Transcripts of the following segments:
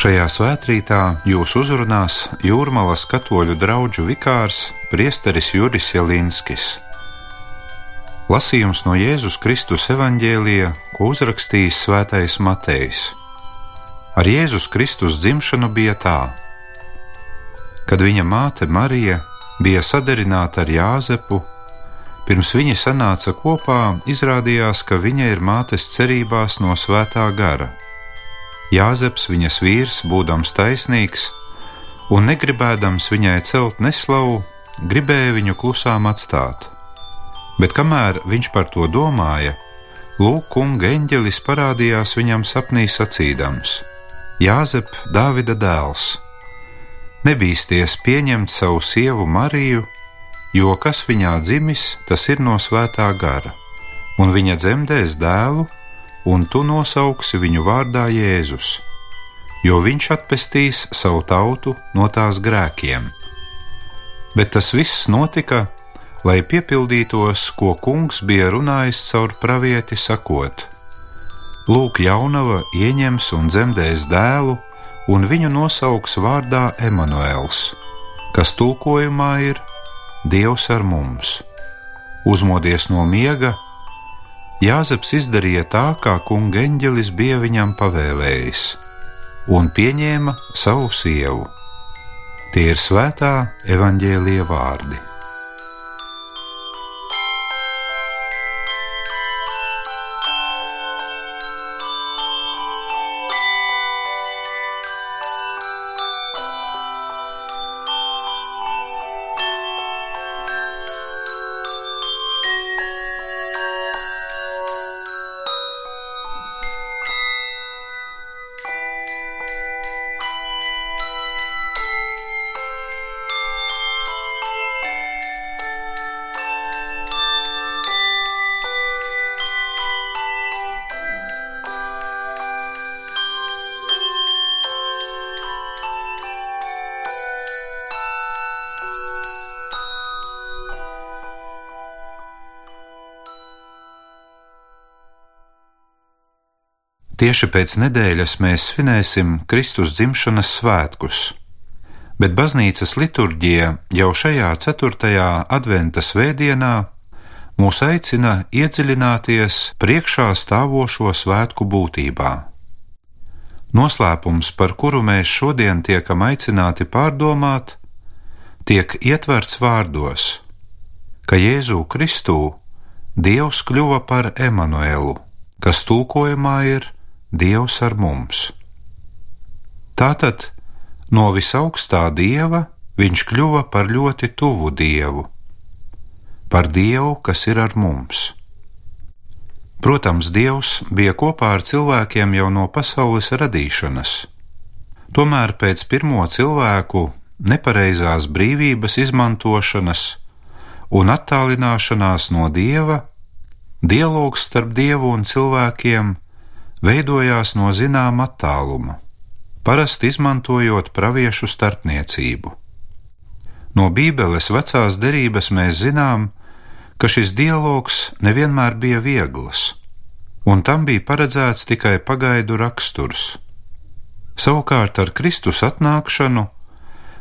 Šajā svētkrītā jūs uzrunās Jūrmalas katoļu draugu vikārs Priesteris Juris Jelinskis. Lasījums no Jēzus Kristus evanģēlija, ko uzrakstījis Svētais Matejs. Ar Jēzus Kristus dzimšanu bija tā, kad viņa māte Marija bija sadarināta ar Jāzepu. Pirms viņi sanāca kopā, izrādījās, ka viņa ir mātes cerībās no svētā gara Jāzeps, viņas vīrs, būdams taisnīgs un negribēdams viņai celt neslavu, gribēja viņu klusām atstāt. Bet kamēr viņš par to domāja, lūk, kunga eņģelis parādījās viņam sapnī sacīdams: Jāzep, Dāvida dēls, nebīsties pieņemt savu sievu Mariju, jo kas viņā dzimis, tas ir no svētā gara, un viņa dzemdēs dēlu un tu nosauksi viņu vārdā Jēzus, jo viņš atpestīs savu tautu no tās grēkiem. Bet tas viss notika, lai piepildītos, ko kungs bija runājis caur pravieti sakot: Lūk, jaunava ieņems un dzemdēs dēlu, un viņu nosauks vārdā Emanuēls, kas tulkojumā ir Dievs ar mums. Uzmodies no miega, Jāzeps izdarīja tā, kā kunga eņģelis bija viņam pavēlējis, un pieņēma savu sievu. Tie ir svētā evaņģēlie vārdi. Tieši pēc nedēļas mēs svinēsim Kristus dzimšanas svētkus, bet baznīcas liturģija jau šajā ceturtajā adventa svētdienā mūs aicina iedziļināties priekšā stāvošo svētku būtībā. Noslēpums, par kuru mēs šodien tiekam aicināti pārdomāt, tiek ietverts vārdos, ka Jēzu Kristū Dievs kļuva par Emanuelu, kas tulkojumā ir Dievs ar mums. Tātad no visaugstā dieva viņš kļuva par ļoti tuvu dievu, par dievu, kas ir ar mums. Protams, Dievs bija kopā ar cilvēkiem jau no pasaules radīšanas. Tomēr pēc pirmo cilvēku nepareizās brīvības izmantošanas un attālināšanās no Dieva, dialogs starp Dievu un cilvēkiem veidojās no zināma attāluma, parasti izmantojot praviešu starpniecību. No Bībeles vecās derības mēs zinām, ka šis dialogs nevienmēr bija viegls, un tam bija paredzēts tikai pagaidu raksturs. Savukārt ar Kristus atnākšanu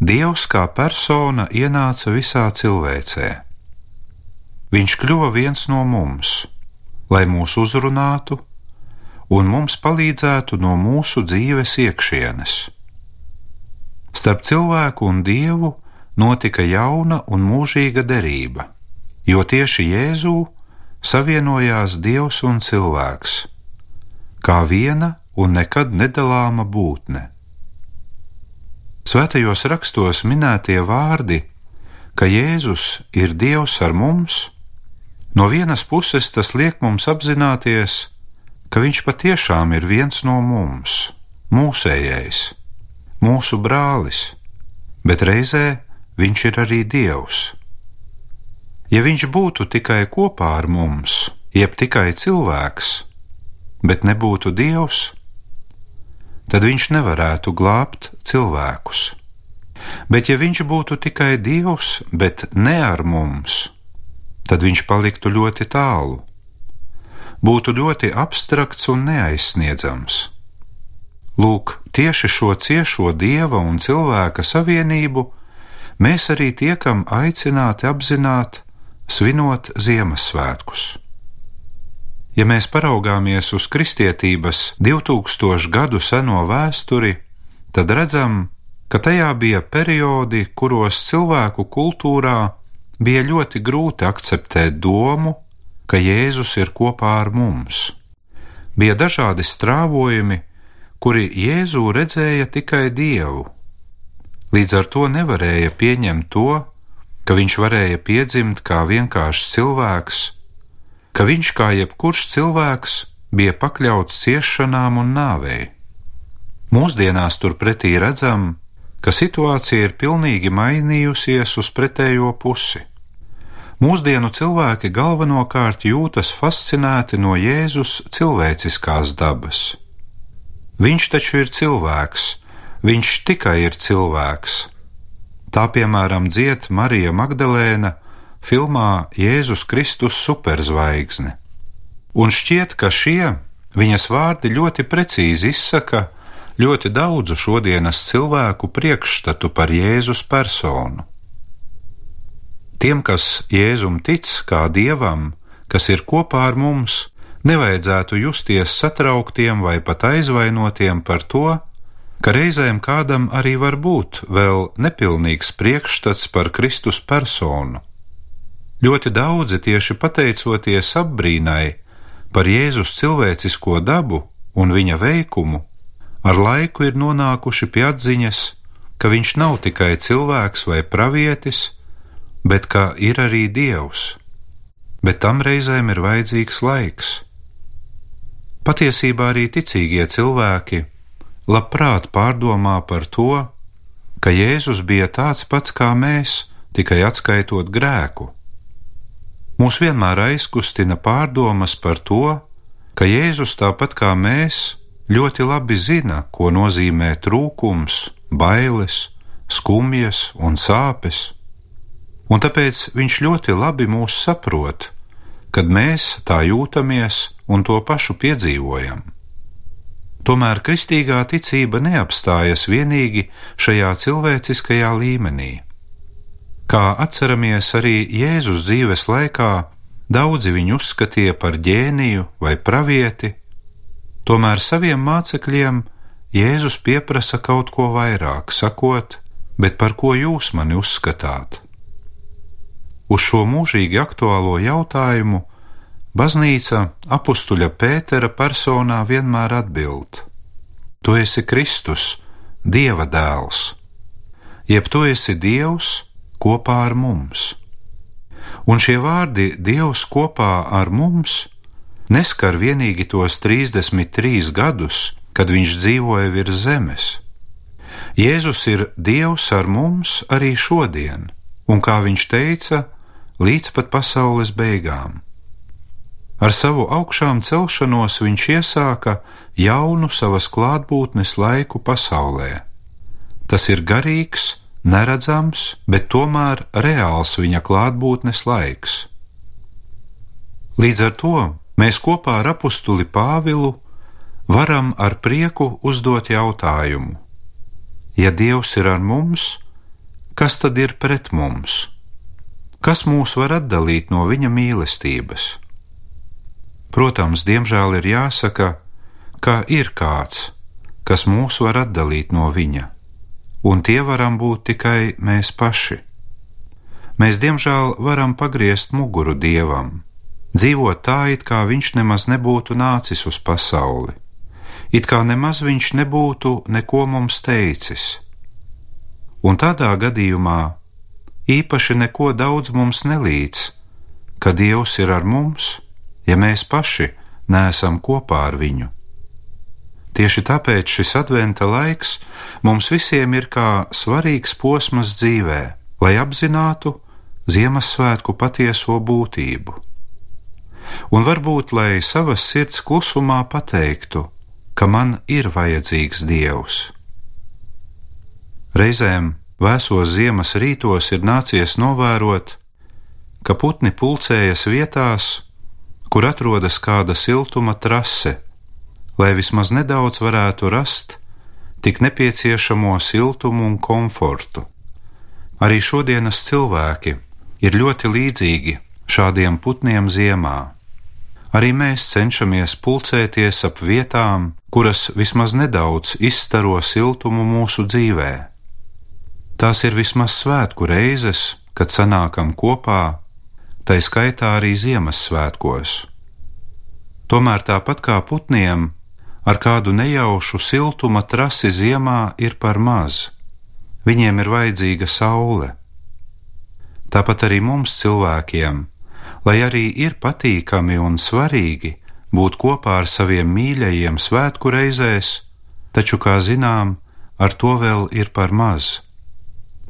Dievs kā persona ienāca visā cilvēcē. Viņš kļuva viens no mums, lai mūs uzrunātu, un mums palīdzētu no mūsu dzīves iekšienes. Starp cilvēku un dievu notika jauna un mūžīga derība, jo tieši Jēzū savienojās dievs un cilvēks, kā viena un nekad nedalāma būtne. Svētajos rakstos minētie vārdi, ka Jēzus ir Dievs ar mums, no vienas puses tas liek mums apzināties, ka Viņš patiešām ir viens no mums, mūsējais, mūsu brālis, bet reizē Viņš ir arī Dievs. Ja Viņš būtu tikai kopā ar mums, jeb tikai cilvēks, bet nebūtu Dievs, tad Viņš nevarētu glābt cilvēkus. Bet ja Viņš būtu tikai Dievs, bet ne ar mums, tad Viņš paliktu ļoti tālu būtu ļoti abstrakts un neaizsniedzams. Lūk, tieši šo ciešo dieva un cilvēka savienību mēs arī tiekam aicināti apzināt, svinot Ziemassvētkus. Ja mēs paraugāmies uz kristietības 2000 gadu seno vēsturi, tad redzam, ka tajā bija periodi, kuros cilvēku kultūrā bija ļoti grūti akceptēt domu, ka Jēzus ir kopā ar mums. Bija dažādi strāvojumi, kuri Jēzū redzēja tikai Dievu. Līdz ar to nevarēja pieņemt to, ka viņš varēja piedzimt kā vienkāršs cilvēks, ka viņš kā jebkurš cilvēks bija pakļauts ciešanām un nāvei. Mūsdienās turpretī redzam, ka situācija ir pilnīgi mainījusies uz pretējo pusi. Mūsdienu cilvēki galvenokārt jūtas fascinēti no Jēzus cilvēciskās dabas. Viņš taču ir cilvēks, viņš tikai ir cilvēks. Tā piemēram dzied Marija Magdalēna filmā Jēzus Kristus superzvaigzne. Un šķiet, ka šie viņas vārdi ļoti precīzi izsaka ļoti daudzu šodienas cilvēku priekšstatu par Jēzus personu. Tiem, kas Jēzum tic kā dievam, kas ir kopā ar mums, nevajadzētu justies satrauktiem vai pat aizvainotiem par to, ka reizēm kādam arī var būt vēl nepilnīgs priekšstats par Kristus personu. Ļoti daudzi tieši pateicoties apbrīnai par Jēzus cilvēcisko dabu un viņa veikumu, ar laiku ir nonākuši pie atziņas, ka viņš nav tikai cilvēks vai pravietis, bet ka ir arī dievs. Bet tam reizēm ir vajadzīgs laiks. Patiesībā arī ticīgie cilvēki labprāt pārdomā par to, ka Jēzus bija tāds pats kā mēs, tikai atskaitot grēku. Mūs vienmēr aizkustina pārdomas par to, ka Jēzus tāpat kā mēs ļoti labi zina, ko nozīmē trūkums, bailes, skumjas un sāpes, un tāpēc viņš ļoti labi mūs saprot, kad mēs tā jūtamies un to pašu piedzīvojam. Tomēr kristīgā ticība neapstājas vienīgi šajā cilvēciskajā līmenī. Kā atceramies arī Jēzus dzīves laikā, daudzi viņu uzskatīja par ģēniju vai pravieti, Tomēr saviem mācekļiem Jēzus pieprasa kaut ko vairāk, sakot, bet par ko jūs mani uzskatāt? Uz šo mūžīgi aktuālo jautājumu baznīca apstuļa Pētera personā vienmēr atbild: Tu esi Kristus, Dieva dēls, jeb tu esi Dievs kopā ar mums. Un šie vārdi Dievs kopā ar mums neskar vienīgi tos 33 gadus, kad viņš dzīvoja virs zemes. Jēzus ir Dievs ar mums arī šodien, un kā viņš teica, līdz pat pasaules beigām. Ar savu augšām celšanos viņš iesāka jaunu savas klātbūtnes laiku pasaulē. Tas ir garīgs, neredzams, bet tomēr reāls viņa klātbūtnes laiks. Līdz ar to mēs kopā ar apustuli Pāvilu varam ar prieku uzdot jautājumu: Ja Dievs ir ar mums, kas tad ir pret mums? Kas mūs var atdalīt no Viņa mīlestības? Protams, diemžēl ir jāsaka, ka ir kāds, kas mūs var atdalīt no Viņa, un tie varam būt tikai mēs paši. Mēs, diemžēl, varam pagriezt muguru Dievam dzīvot tā, it kā viņš nemaz nebūtu nācis uz pasauli, it kā nemaz viņš nebūtu neko mums teicis. Un tādā gadījumā īpaši neko daudz mums nelīdz, ka Dievs ir ar mums, ja mēs paši neesam kopā ar viņu. Tieši tāpēc šis adventa laiks mums visiem ir kā svarīgs posms dzīvē, lai apzinātu Ziemassvētku patieso būtību un varbūt lai savas sirds klusumā pateiktu, ka man ir vajadzīgs Dievs. Reizēm vēsos ziemas rītos ir nācies novērot, ka putni pulcējas vietās, kur atrodas kāda siltuma trase, lai vismaz nedaudz varētu rast tik nepieciešamo siltumu un komfortu. Arī šodienas cilvēki ir ļoti līdzīgi šādiem putniem ziemā. Arī mēs cenšamies pulcēties ap vietām, kuras vismaz nedaudz izstaro siltumu mūsu dzīvē. Tās ir vismaz svētku reizes, kad sanākam kopā, tai skaitā arī Ziemassvētkos. Tomēr tāpat kā putniem, ar kādu nejaušu siltuma trasi ziemā ir par maz. Viņiem ir vajadzīga saule. Tāpat arī mums cilvēkiem, lai arī ir patīkami un svarīgi būt kopā ar saviem mīļajiem svētku reizēs, taču, kā zinām, ar to vēl ir par maz.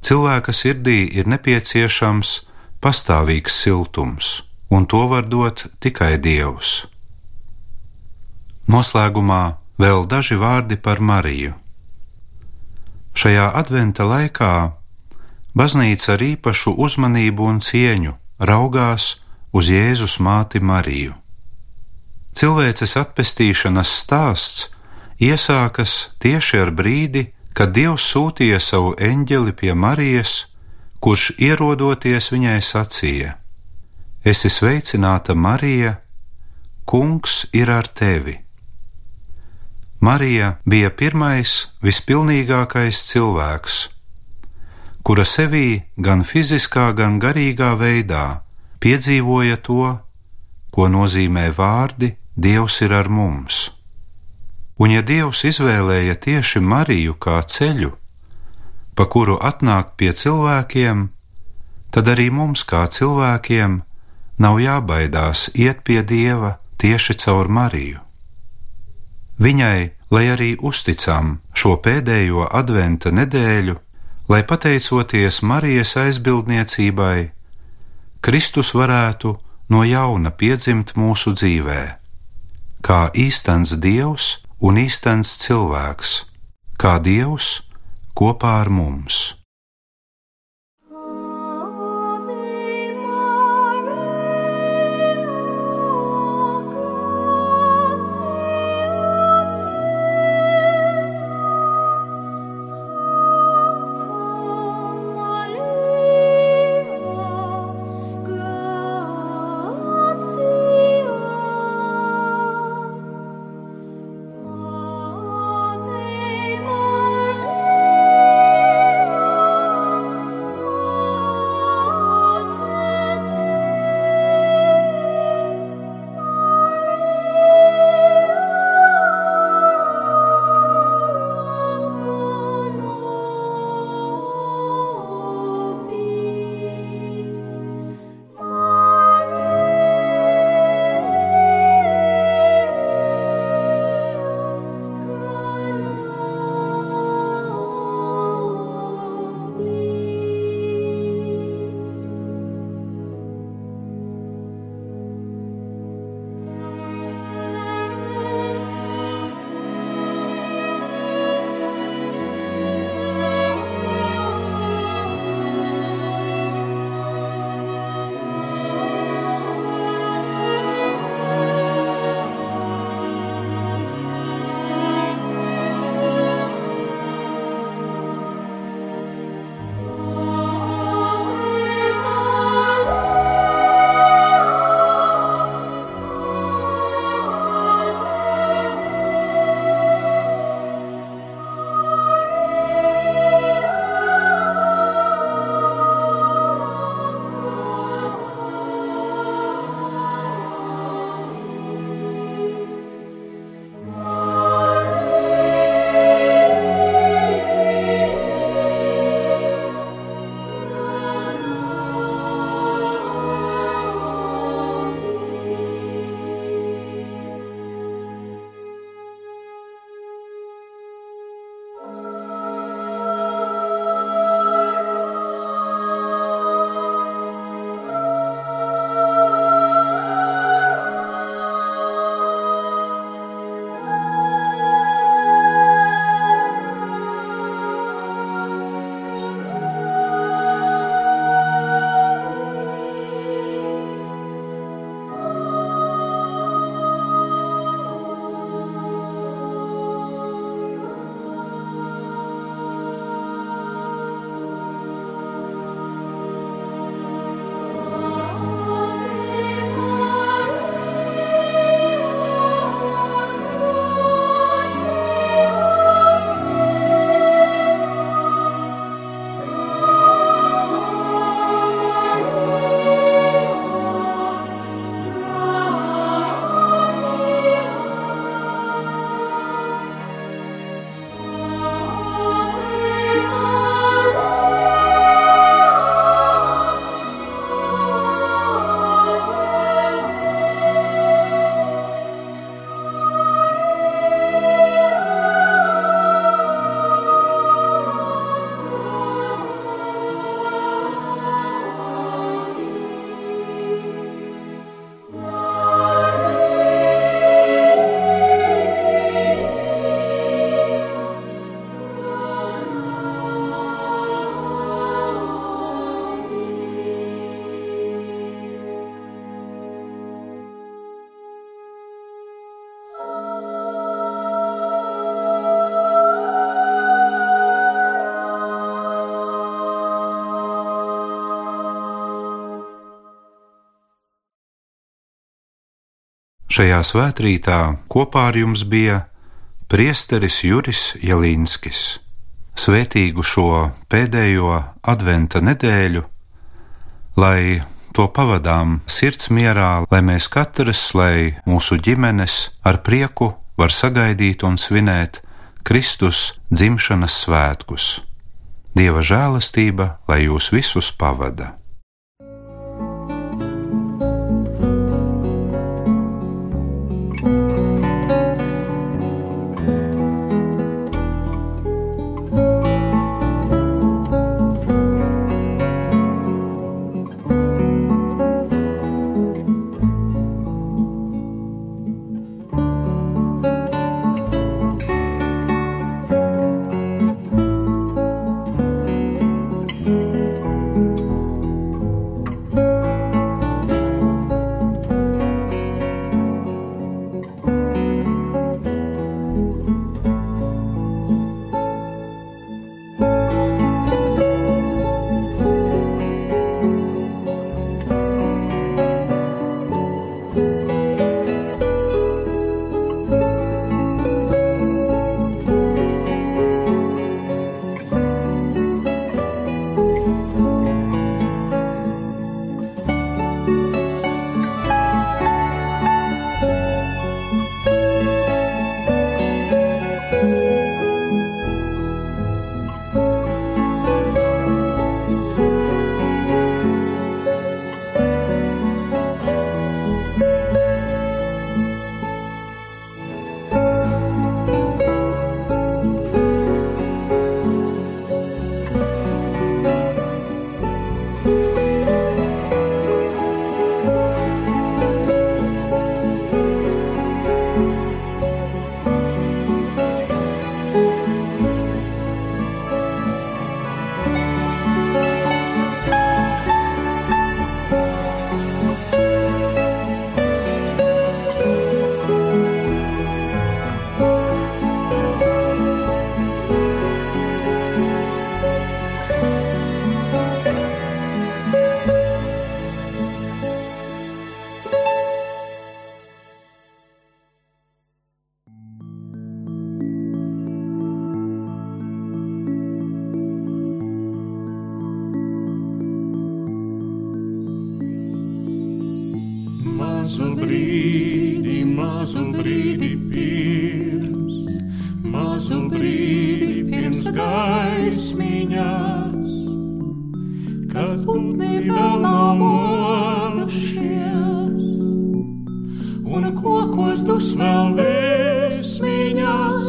Cilvēka sirdī ir nepieciešams pastāvīgs siltums, un to var dot tikai Dievs. Noslēgumā vēl daži vārdi par Mariju. Šajā adventa laikā baznīca ar īpašu uzmanību un cieņu raugās uz Jēzus māti Mariju. Cilvēces atpestīšanas stāsts iesākas tieši ar brīdi, kad Dievs sūtīja savu eņģeli pie Marijas, kurš ierodoties viņai sacīja: Esi sveicināta, Marija, Kungs ir ar tevi! Marija bija pirmais, vispilnīgākais cilvēks, kura sevī gan fiziskā, gan garīgā veidā piedzīvoja to, ko nozīmē vārdi Dievs ir ar mums. Un ja Dievs izvēlēja tieši Mariju kā ceļu, pa kuru atnākt pie cilvēkiem, tad arī mums kā cilvēkiem nav jābaidās iet pie Dieva tieši caur Mariju. Viņai, lai arī uzticam šo pēdējo adventa nedēļu, lai pateicoties Marijas aizbildniecībai, Kristus varētu no jauna piedzimt mūsu dzīvē, kā īstens Dievs un īstens cilvēks, kā Dievs kopā ar mums. Šajā svētkrītā kopā ar jums bija priesteris Juris Jelīnskis. Svētīgu šo pēdējo adventa nedēļu, lai to pavadām sirds mierā, lai mēs katrs, lai mūsu ģimenes ar prieku var sagaidīt un svinēt Kristus dzimšanas svētkus. Dieva žēlastība, lai jūs visus pavada!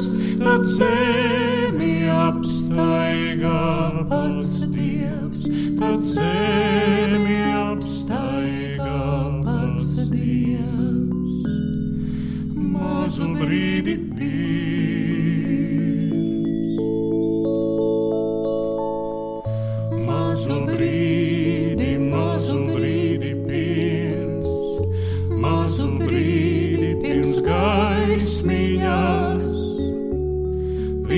Vēsmiņās, tad zemi apstaigā pats Dievs, tad zemi apstaigā pats Dievs. Mazu brīdi pirms,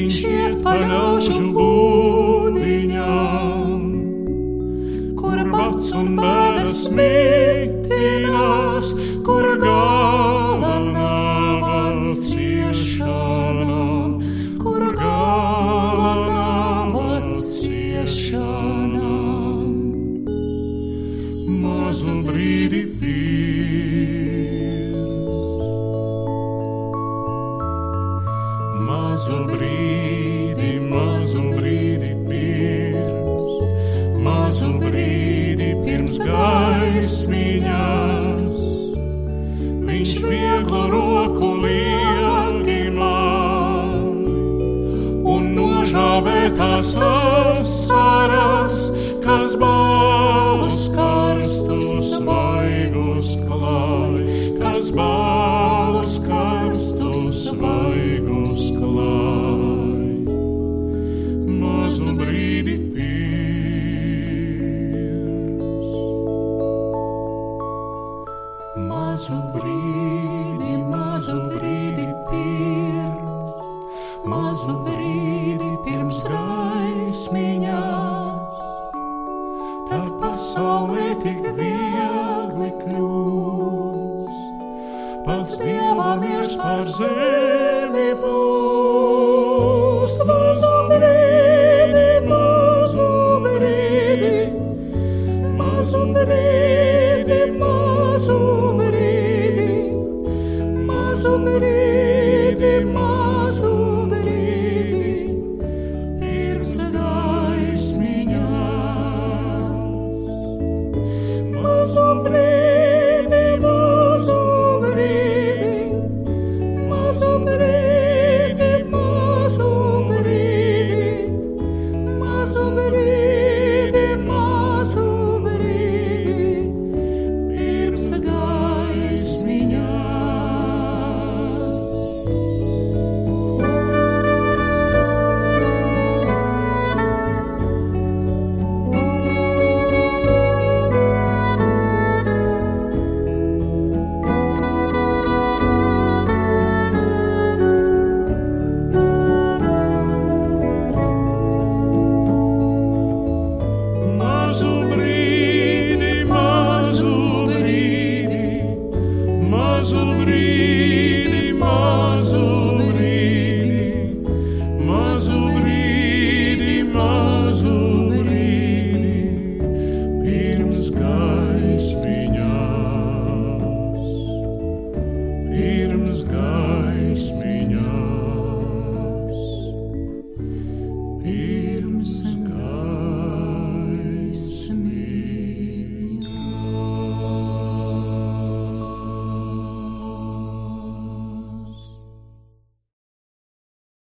Viņš iet pa ļaužu būdiņām, kur bats un bēdas mitinās, gaismiņās. Viņš vieglu roku lieki man un nožāvētās asaras,